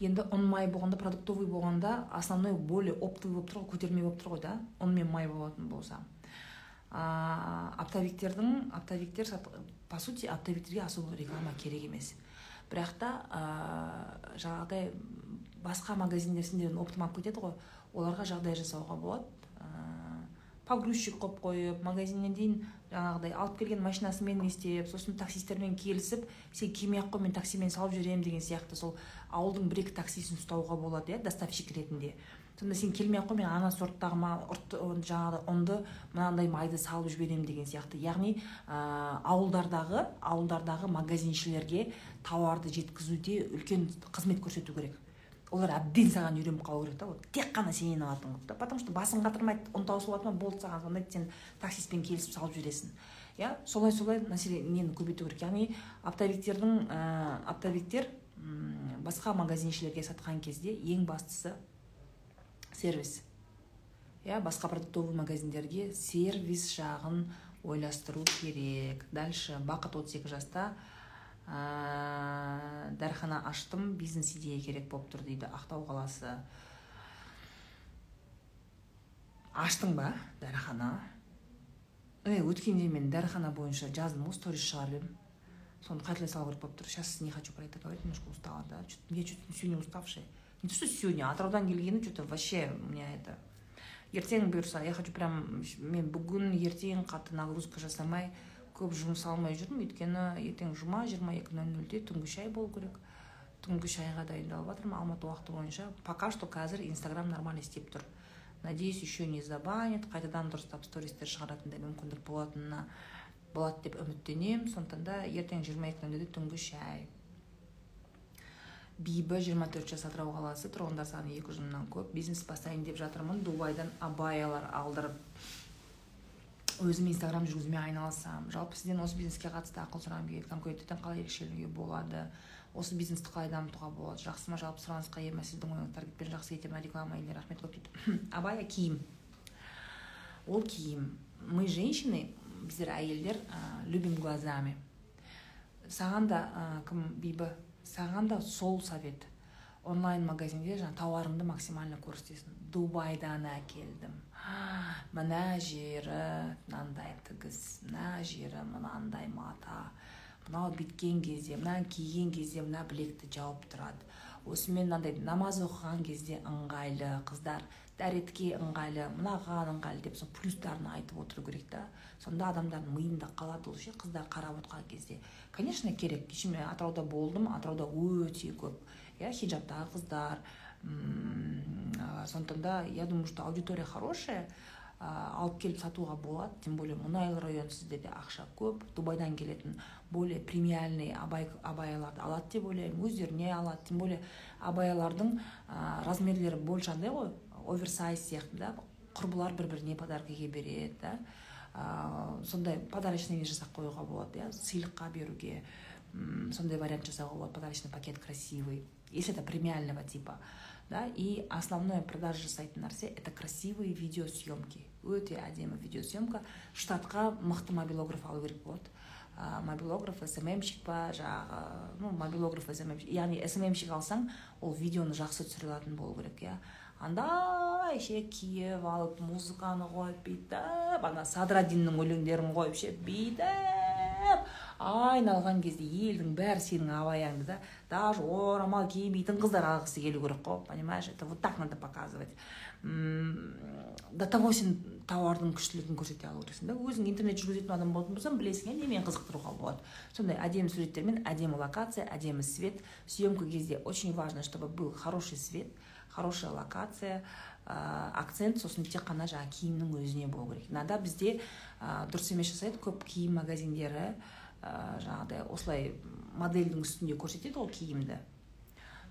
Енді ұн май болғанда продуктовый болғанда основной более оптовый болып тұр ғой көтерме болып тұр ғой да ұн мен май болатын болса. А, оптовиктердің оптовиктер по сути оптовиктерге особо реклама керек емес. Бірақ та ә, жаңағыдай басқа магазиндер сендерден оптом алып кетеді ғой оларға жағдай жасауға болады. Погрузчик қойып қойып магазиннен дейін жаңағыдай алып келген машинасымен не істеп сосын таксистермен келісіп сен келмей ақ қой мен таксимен салып жіберемін деген сияқты сол ауылдың бір екі таксисін ұстауға болады иә доставщик ретінде. Сонда сен келмей ақ қой мен ана сорттағы жаңағыдай ұнды мынандай майды салып жіберемін деген сияқты. Яғни ә, ауылдардағы ауылдардағы магазиншілерге тауарды жеткізуде үлкен қызмет көрсету керек. Олар әбден саған үйреніп қалу керек та вот тек қана сенен алатын қылып та потому что басың қатырмайды ұн таусылып ма болды саған звондайды сен таксистпен келісіп салып жібересің иә солай солай мәселе нені көбейту керек? Яғни оптовиктердің ә, оптовиктер басқа магазиншілерге сатқан кезде ең бастысы сервис. Иә басқа продуктовый магазиндерге сервис жағын ойластыру керек. Дальше бақыт 32 жаста ә, дәріхана аштым бизнес идея керек болып тұр дейді ақтау қаласы. Аштың ба дәріхана е өткенде мен дәріхана бойынша жаздым ғой сторис шығарып едім. Соны қайталай салу керек болып тұр. Сейчас не хочу про это говорить немножко устала да. Я то сегодня уставшая. Не то что сегодня атыраудан келгені что то вообще у меня это ертең бұйырса я хочу прям мен бүгін ертең қатты нагрузка жасамай көп жұмыс алмай жүрмін. Өйткені ертең жұма жиырма екі нөл нөлде түнгі шай болу керек. Түнгі шайға дайындалып жатырмын. Алматы уақыты бойынша пока что қазір инстаграм нормально істеп тұр. Надеюсь еще не забанит қайтадан дұрыстап стористер шығаратындай мүмкіндік болатынына болады деп үміттенемін. Сондықтан да ертең жиырма екі нөл нөлде түнгі шай. Бибі жиырма төрт жас атырау қаласы тұрғындар саны екі жүз мыңнан көп. Бизнес бастайын деп жатырмын. Дубайдан абаялар алдырып. Өзім инстаграм жүргізумен айналысамын жалпы сізден осы бизнеске қатысты ақыл сұрағым келеді конкуренттен қалай ерекшеленуге болады осы бизнесті қалай дамытуға болады? Жақсы ма жалпы сұранысқа ие ма? Сіздің ойыңыз таргетпен жақсы кете ма? Реклама или рахмет көп дейді. Абая киім? Ол киім. Мы женщины біздер әйелдер ә, любим глазами. Саған да ә, кім бибі? Саған да сол совет. Онлайн магазинде жаңағы тауарыңды максимально көрсетесің. Дубайдан әкелдім. (gasps) Мына жері мынандай тігіс мына жері мынандай мата. Мынау бүйткен кезде мынаны киген кезде мына білекті жауып тұрады. Осымен мынандай намаз оқыған кезде ыңғайлы қыздар дәретке ыңғайлы мынаған ыңғайлы деп сол плюстарын айтып отыру керек та. Сонда адамдардың миында қалады ол ше қыздар қарап отырған кезде. Конечно керек. Кеше мен атырауда болдым атырауда өте көп иә хиджабтағы қыздар. Сондықтан да я думаю что аудитория хорошая алып келіп сатуға болады. Тем более мұнайлы район сіздерде ақша көп. Дубайдан келетін более премиальный абай абаяларды алады деп ойлаймын. Өздеріне алады. Тем более абаялардың ә, размерлері больше андай ғой. Оверсайз сияқты да. Құрбылар бір біріне подаркаге береді да. Ә, сондай подарочный жасап қоюға болады иә сыйлыққа беруге сондай вариант жасауға болады. Подарочный пакет красивый. Если это премиального типа да и основное продажа жасайтын нәрсе это красивые видеосъемки. Өте әдемі видеосъемка штатқа мықты мобилограф алу керек болады мобилограф сммщик па жаңағы ну мобилограф сммщик яғни сммщик алсаң ол видеоны жақсы түсіре алатын болу керек иә андай ше киіп алып музыканы қойып бүйтіп ана садрадиннің өлеңдерін қойып ше бүйтіп айналған кезде елдің бәрі сенің абаяңды да даже орамал кимейтін қыздар алғысы келу керек қой понимаешь? Это вот так надо показывать. До того сен тауардың күштілігін көрсете алу керексің да. Өзің интернет жүргізетін адам болатын болсаң білесің иә немен қызықтыруға болады сондай әдемі суреттермен әдемі локация әдемі свет. Съемка кезде очень важно чтобы был хороший свет хорошая локация ә, акцент сосын тек қана жаңағы киімнің өзіне болу керек. Иногда бізде ә, дұрыс емес жасайды көп киім магазиндері жаңағыдай осылай модельдің үстінде көрсетеді ғой киімді.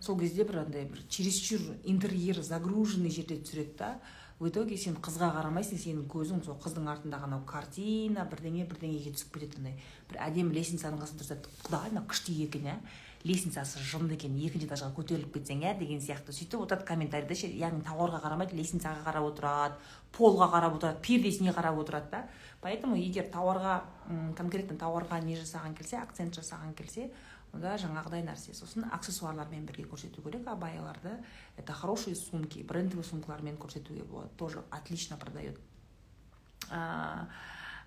Сол кезде бір андай бір чересчур интерьер загруженный жерде түсіреді да. В итоге сен қызға қарамайсың сенің көзің сол қыздың артындағы анау картина бірдеңе бірдеңеге түсіп кетеді андай. Бір әдемі лестницаның қасында тұрса құдай мынау күшті екен иә лестницасы жынды екен екінші этажға көтеріліп кетсең иә деген сияқты. Сөйтіп отырады комментарийде ше яғни тауарға қарамайды лестницаға қарап отырады полға қарап отырады пердесіне қарап отырады да. Поэтому егер тауарға конкретно тауарға не жасаған келсе акцент жасаған келсе онда жаңағыдай нәрсе. Сосын аксессуарлармен бірге көрсету керек абайларды это хорошие сумки брендовый сумкалармен көрсетуге болады. Тоже отлично продает.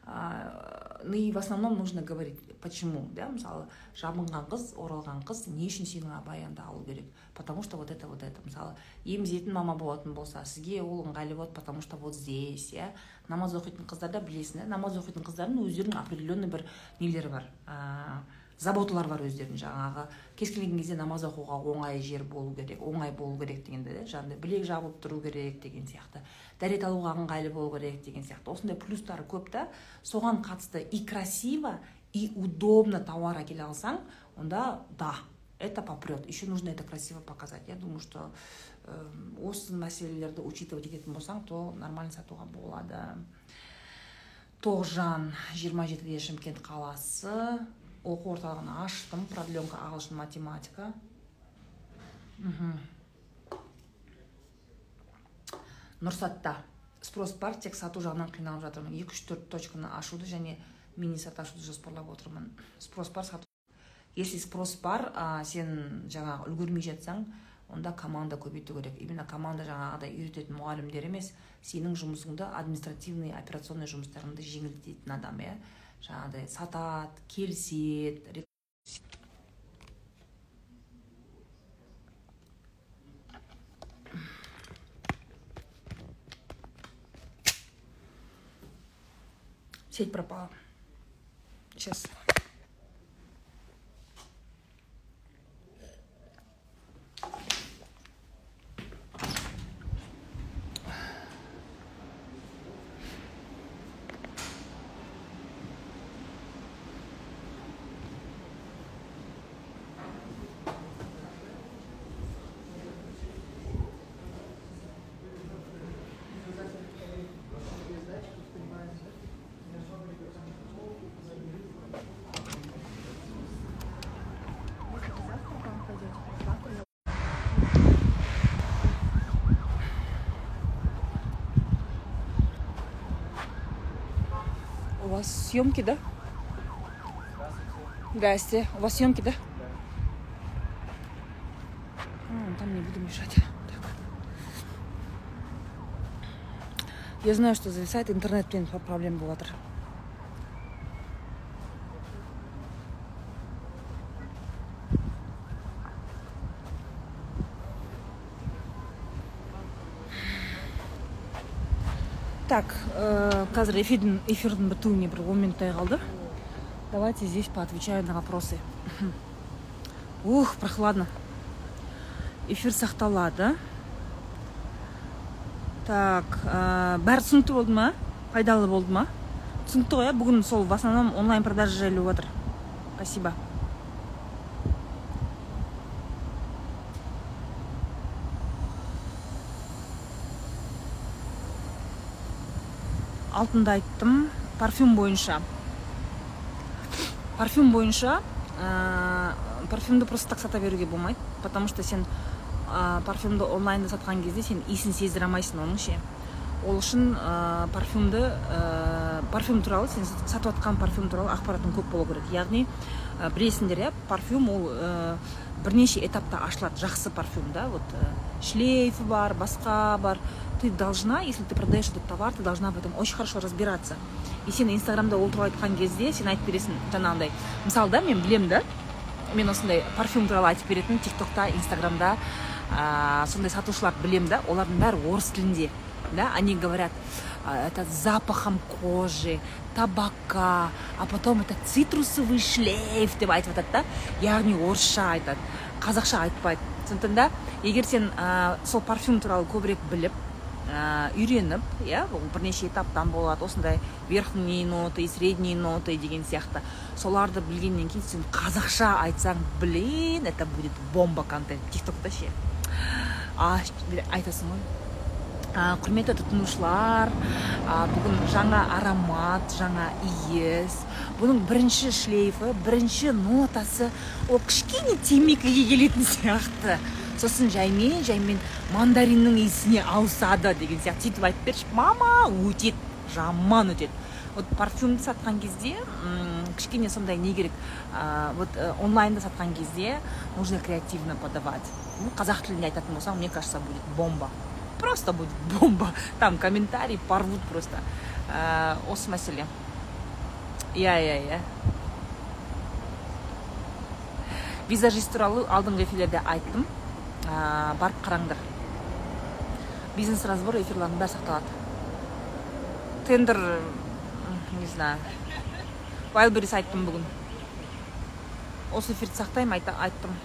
Ну и в основном нужно говорить почему да мысалы жабынған қыз оралған қыз не үшін сенің абайыңды алу керек? Потому что вот это вот это. Мысалы емізетін мама болатын болса сізге ол ыңғайлы болады потому что вот здесь иә. Намаз оқитын қыздарда білесің намаз оқитын қыздардың өздерінің определенный бір нелері бар. Заботалар бар өздерінің жаңағы. Кез келген кезде намаз оқуға оңай жер болу керек оңай болу керек дегенде да жаңағыдай білек жабылып тұру керек деген сияқты. Дәрет алуға ыңғайлы болу керек деген сияқты. Осындай плюстары көп та. Соған қатысты и красиво и удобно тауар әкеле алсаң онда да это попрет еще нужно это красиво показать. Я думаю что осы мәселелерді учитывать ететін болсаң то нормально сатуға болады. Тоғжан жиырма жетіде шымкент қаласы. Оқу орталығын аштым. Продленка ағылшын математика. Мхм нұрсатта. Спрос бар тек сату жағынан қиналып жатырмын. Екі үш төрт точканы ашуды және мини сат ашуды жоспарлап отырмын. Спрос бар сату. Если спрос бар а, сен жаңағы үлгермей жатсаң онда команда көбейту керек. Именно команда жаңағыдай үйрететін мұғалімдер емес сенің жұмысыңды административный операционный жұмыстарыңды жеңілдететін адам иә. Жаңағыдай сатады келіседі сеть пропала. Сейчас. Съемки, да? Здрасте. У вас съемки, да? А, там не буду мешать. Так. Я знаю, что зависает интернет, блин, проблем была. так э, қазір эфирдің эфирдің бітуіне бір он минуттай қалды. Давайте здесь поотвечаю на вопросы. Ух прохладно. Эфир сақталады так ә, бәрі түсінікті болды ма? Пайдалы болды ма? Түсінікті ғой иә бүгін сол в основном онлайн продажа жайлы жатыр спасибо. Алтында айттым. Парфюм бойынша. Парфюм бойынша ә, парфюмді просто так сата беруге болмайды потому что сен ә, парфюмді онлайнда сатқан кезде сен иісін сездіре алмайсың оның ше ол үшін ә, парфюмді ә, парфюм туралы сен сатып жатқан парфюм туралы ақпаратың көп болу керек. Яғни ә, білесіңдер иә парфюм ол ә, бірнеше этапта ашылады. Жақсы парфюм да вот шлейфі бар басқа бар. Ты должна если ты продаешь этот товар ты должна в этом очень хорошо разбираться. И сен инстаграмда ол туралы айтқан кезде сен айтып бересің жаңағындай. Мысалы да мен білемін да мен осындай парфюм туралы айтып беретін тик токта инстаграмда ә, сондай сатушылар білемін да олардың бәрі орыс тілінде да они говорят это запахом кожи табака а потом это цитрусовый шлейф деп айтып жатады да. Яғни орысша айтады. Қазақша айтпайды. Түсіндің да? Егер сен ә, сол парфюм туралы көбірек біліп ә, үйреніп иә бұл бірнеше этаптан болады. Осындай верхние ноты средние ноты деген сияқты. Соларды білгеннен кейін сен қазақша айтсаң блин это будет бомба контент. Тик токта ше. А айтасың ғой? Құрметті тұтынушылар бүгін жаңа аромат жаңа иіс бұның бірінші шлейфі бірінші нотасы ол кішкене темекіге келетін сияқты. Сосын жаймен жаймен мандариннің иісіне ауысады деген сияқты. Сөйтіп айтып берші мама өтеді жаман өтеді вот парфюмді сатқан кезде кішкене сондай не керек вот э, онлайнда сатқан кезде нужно креативно подавать. Қазақ тілінде айтатын болсаң мне кажется будет бомба. Просто будет (laughs) бомба. Там комментарий порвут просто. Ә, осы мәселе иә иә иә визажист туралы алдыңғы эфирлерде айттым. Ә, барып қараңдар. Бизнес разбор эфирларының бәрі сақталады. Тендер не знаю. Вайлберис айттым бүгін. Осы эфирді сақтаймын айттым.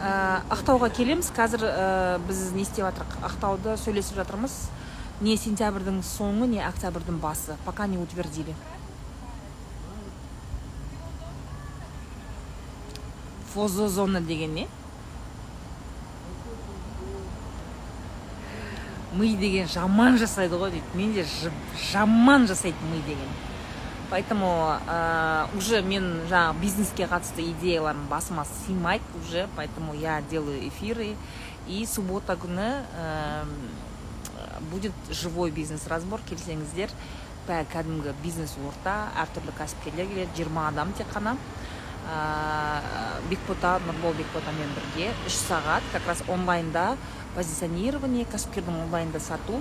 Ә, ақтауға келеміз. Қазір ә, біз не істеп жатырмық ақтауды сөйлесіп жатырмыз. Не сентябрьдің соңы не октябрьдің басы. Пока не утвердили. Фозозона деген не? Ми деген жаман жасайды ғой дейді. Менде жаман жасайды ми деген. Поэтому ә, уже мен жаңағы бизнеске қатысты идеяларым басыма сыймайды уже поэтому я делаю эфиры. И суббота күні ә, будет живой бизнес разбор келсеңіздер кәдімгі бизнес орта әртүрлі кәсіпкерлер келеді жиырма адам тек қана. Ә, бекбота нұрбол бекботамен бірге үш сағат как раз онлайнда позиционирование кәсіпкердің онлайнда сату.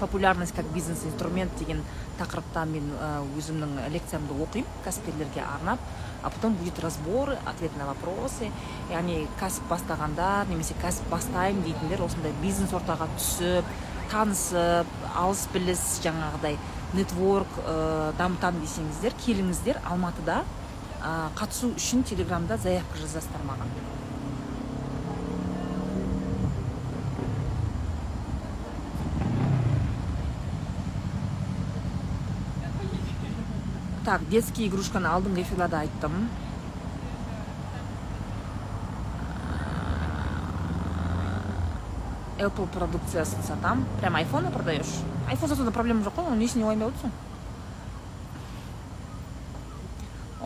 Популярность как бизнес инструмент деген тақырыпта мен өзімнің лекциямды оқимын. Кәсіпкерлерге арнап. А потом будет разбор ответ на вопросы. Яғни кәсіп бастағандар немесе кәсіп бастаймын дейтіндер осындай бизнес ортаға түсіп танысып алыс біліс жаңағыдай нетворк ә, дамытамын десеңіздер келіңіздер алматыда ә, қатысу үшін телеграмда заявка жазасыздар маған так детский игрушканы алдыңғы эфирларда айттым apple продукциясын сатам прям айфоны продаешь? Айфон сатуда проблема жоқ қой оның несіне уайымдап отырсың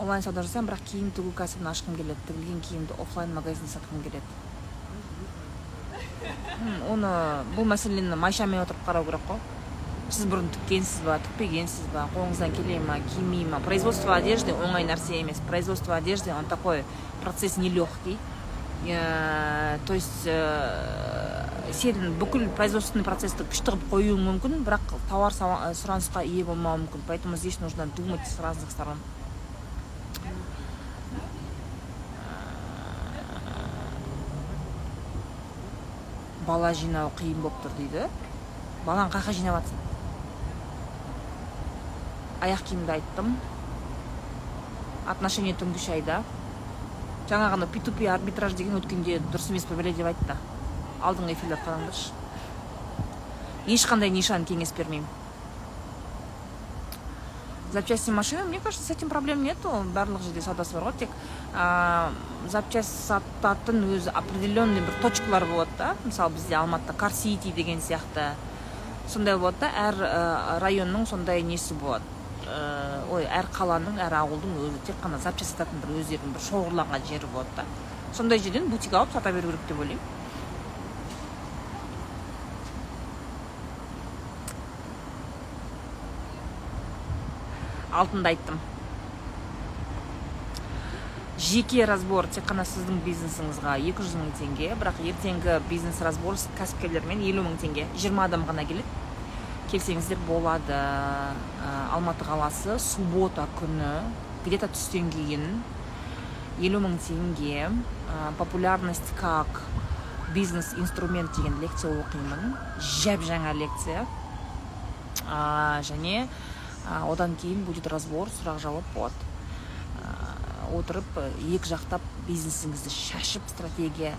онлайн сауда жасаймын бірақ киім тігу кәсібін ашқым келеді тігілген киімді офлайн магазинде сатқым келеді оны бұл мәселені майшамен отырып қарау керек қой сіз бұрын тіккенсіз ба тікпегенсіз ба қолыңыздан келе ма келмей ма. Производство одежды оңай нәрсе емес производство одежды он такой процесс нелегкий э, то есть э, сен бүкіл производственный процессті күшті қылып қоюың мүмкін бірақ тауар сұранысқа ие болмауы мүмкін. Поэтому здесь нужно думать с разных сторон. Бала жинау қиын болып тұр дейді. Баланы қай жаққа жинап жатсың аяқ киімді айттым отношение түнгі шайда пи ту пи арбитраж деген өткенде дұрыс емес пе бәле деп айтты. Алдыңғы эфирлерді қараңдаршы ешқандай нишан кеңес бермеймін. Запчасти машины мне кажется с этим проблем нету. Барлық жерде саудасы бар ғой тек ә, запчасть сататын өзі определенный бір точкалар болады да. Мысалы бізде алматыда кар сити деген сияқты. Сондай болады да әр ә, районның сондай несі болады. Ой әр қаланың әр ауылдың өзі тек қана запчасть сататын бір өздерінің бір шоғырланған жері болады да. Сондай жерден бутик алып сата беру керек деп ойлаймын. Алтында айттым. Жеке разбор тек қана сіздің бизнесіңізға 200 мың теңге бірақ ертеңгі бизнес разбор кәсіпкерлермен елу мың теңге. 20 адам ғана келеді. Келсеңіздер болады ә, алматы қаласы. Суббота күні где то түстен кейін елу мың теңге ә, популярность как бизнес инструмент деген лекция оқимын. Жап жаңа лекция. Ә, және ә, одан кейін будет разбор сұрақ жауап болады. Ә, отырып екі жақтап бизнесіңізді шашып стратегия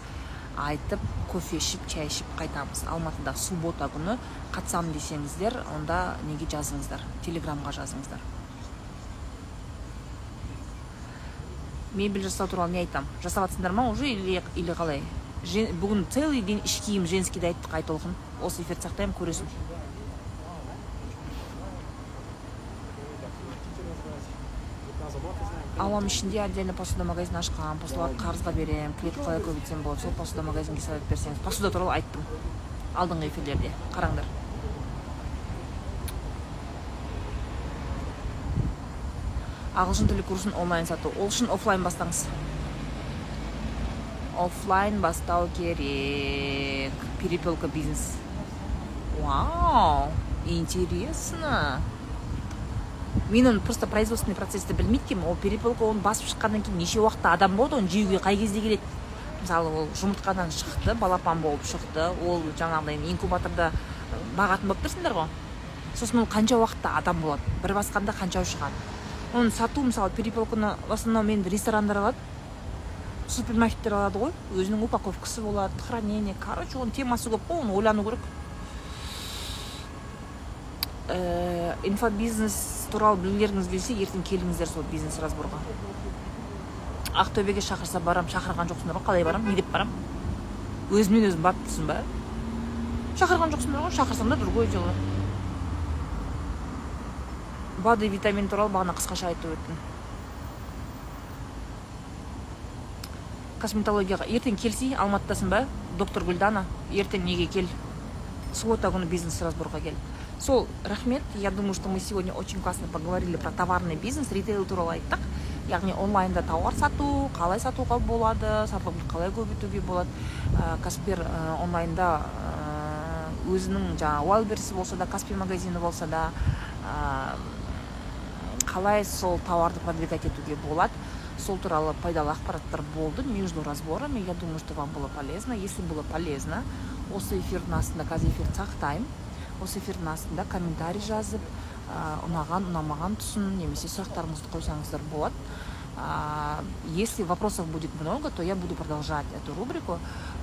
айтып кофе ішіп шай ішіп қайтамыз. Алматыда суббота күні. Қатысамын десеңіздер онда неге жазыңыздар? Телеграмға жазыңыздар. Мебель жасау туралы не айтамын жасап жатсыңдар ма уже или, или қалай? Бүгін целый день іш киім женскийді айттық айтолқын. Осы эфирді сақтаймын көресің. Алам ішінде отдельно посуда магазин ашқан посудаларды қарызға беремін клиент қалай көбейтсем болады сол посуда магазинге совет берсеңіз посуда туралы айттым. Алдыңғы эфирлерде. Қараңдар. Ағылшын тілі курсын онлайн сату. Ол үшін офлайн бастаңыз. Офлайн бастау керек. Перепелка бизнес. Вау интересно. Мен оны просто производственный процессті білмейді екенмін ол перепелка оны басып шыққаннан кейін неше уақытта адам болады оны жеуге қай кезде келеді? Мысалы ол жұмыртқадан шықты балапан болып шықты ол жаңағыдай инкубаторда бағатын болып тұрсыңдар ғой. Сосын ол қанша уақытта адам болады? Бір басқанда қанша шығады? Оны сату мысалы перепелканы в основном енді ресторандар алады супермаркеттер алады ғой өзінің упаковкасы болады хранение. Короче оның темасы көп қой оны ойлану керек. Ә, инфобизнес туралы білгілеріңіз келсе ертең келіңіздер сол бизнес разборға. Ақтөбеге шақырса барам шақырған жоқсыңдар ғой қалай барам не деп барам? Өзімнен өзім барып тұрсың ба? Шақырған жоқсыңдар ғой шақырсам да другое дело. Бад витамин туралы бағана қысқаша айтып өттім. Косметологияға. Ертең келсей алматыдасың ба доктор гүлдана? Ертең неге кел? Суббота күні бизнес разборға кел. Сол рахмет. Я думаю что мы сегодня очень классно поговорили про товарный бизнес ритейл туралы айттық. Яғни онлайнда тауар сату қалай сатуға болады сатуды қалай көбейтуге болады. Ә, каспер ә, онлайнда ә, өзінің жаңағы уайлберси болса да каспи магазині болса да ә, қалай сол тауарды продвигать етуге болады. Сол туралы пайдалы ақпараттар болды между разборами. Я думаю что вам было полезно. Если было полезно осы эфирдің астында қазір эфирді сақтаймын осы эфирдің астында комментарий жазып ә, ұнаған ұнамаған тұсын немесе сұрақтарыңызды қойсаңыздар болады ә, если вопросов будет много то я буду продолжать эту рубрику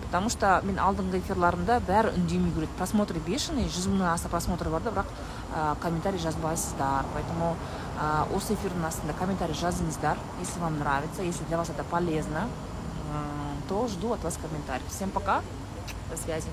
потому что мен алдыңғы эфирларымда бәрі үндемей көреді просмотры бешеный жүз мыңнан аса просмотр бар да бірақ ә, комментарий жазбайсыздар поэтому ә, осы эфирдің астында комментарий жазыңыздар если вам нравится если для вас это полезно то жду от вас комментарий всем пока до связи